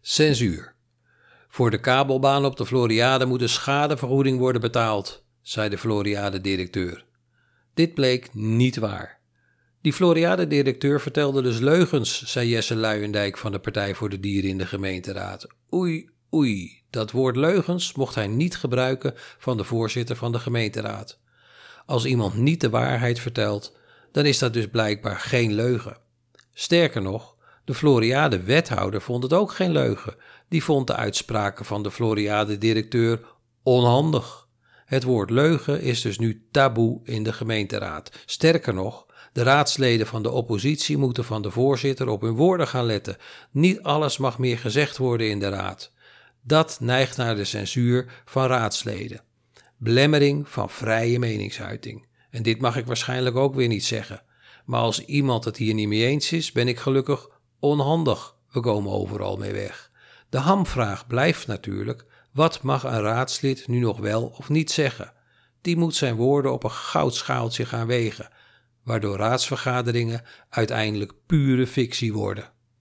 Censuur. Voor de kabelbaan op de Floriade moet een schadevergoeding worden betaald, zei de Floriade-directeur. Dit bleek niet waar. Die Floriade-directeur vertelde dus leugens, zei Jesse Luijendijk van de Partij voor de Dieren in de gemeenteraad. Oei, oei, dat woord leugens mocht hij niet gebruiken van de voorzitter van de gemeenteraad. Als iemand niet de waarheid vertelt, dan is dat dus blijkbaar geen leugen. Sterker nog, de Floriade-wethouder vond het ook geen leugen. Die vond de uitspraken van de Floriade-directeur onhandig. Het woord leugen is dus nu taboe in de gemeenteraad. Sterker nog, de raadsleden van de oppositie moeten van de voorzitter op hun woorden gaan letten. Niet alles mag meer gezegd worden in de raad. Dat neigt naar de censuur van raadsleden. Belemmering van vrije meningsuiting. En dit mag ik waarschijnlijk ook weer niet zeggen. Maar als iemand het hier niet mee eens is, ben ik gelukkig onhandig. We komen overal mee weg. De hamvraag blijft natuurlijk: wat mag een raadslid nu nog wel of niet zeggen? Die moet zijn woorden op een goudschaaltje gaan wegen, waardoor raadsvergaderingen uiteindelijk pure fictie worden.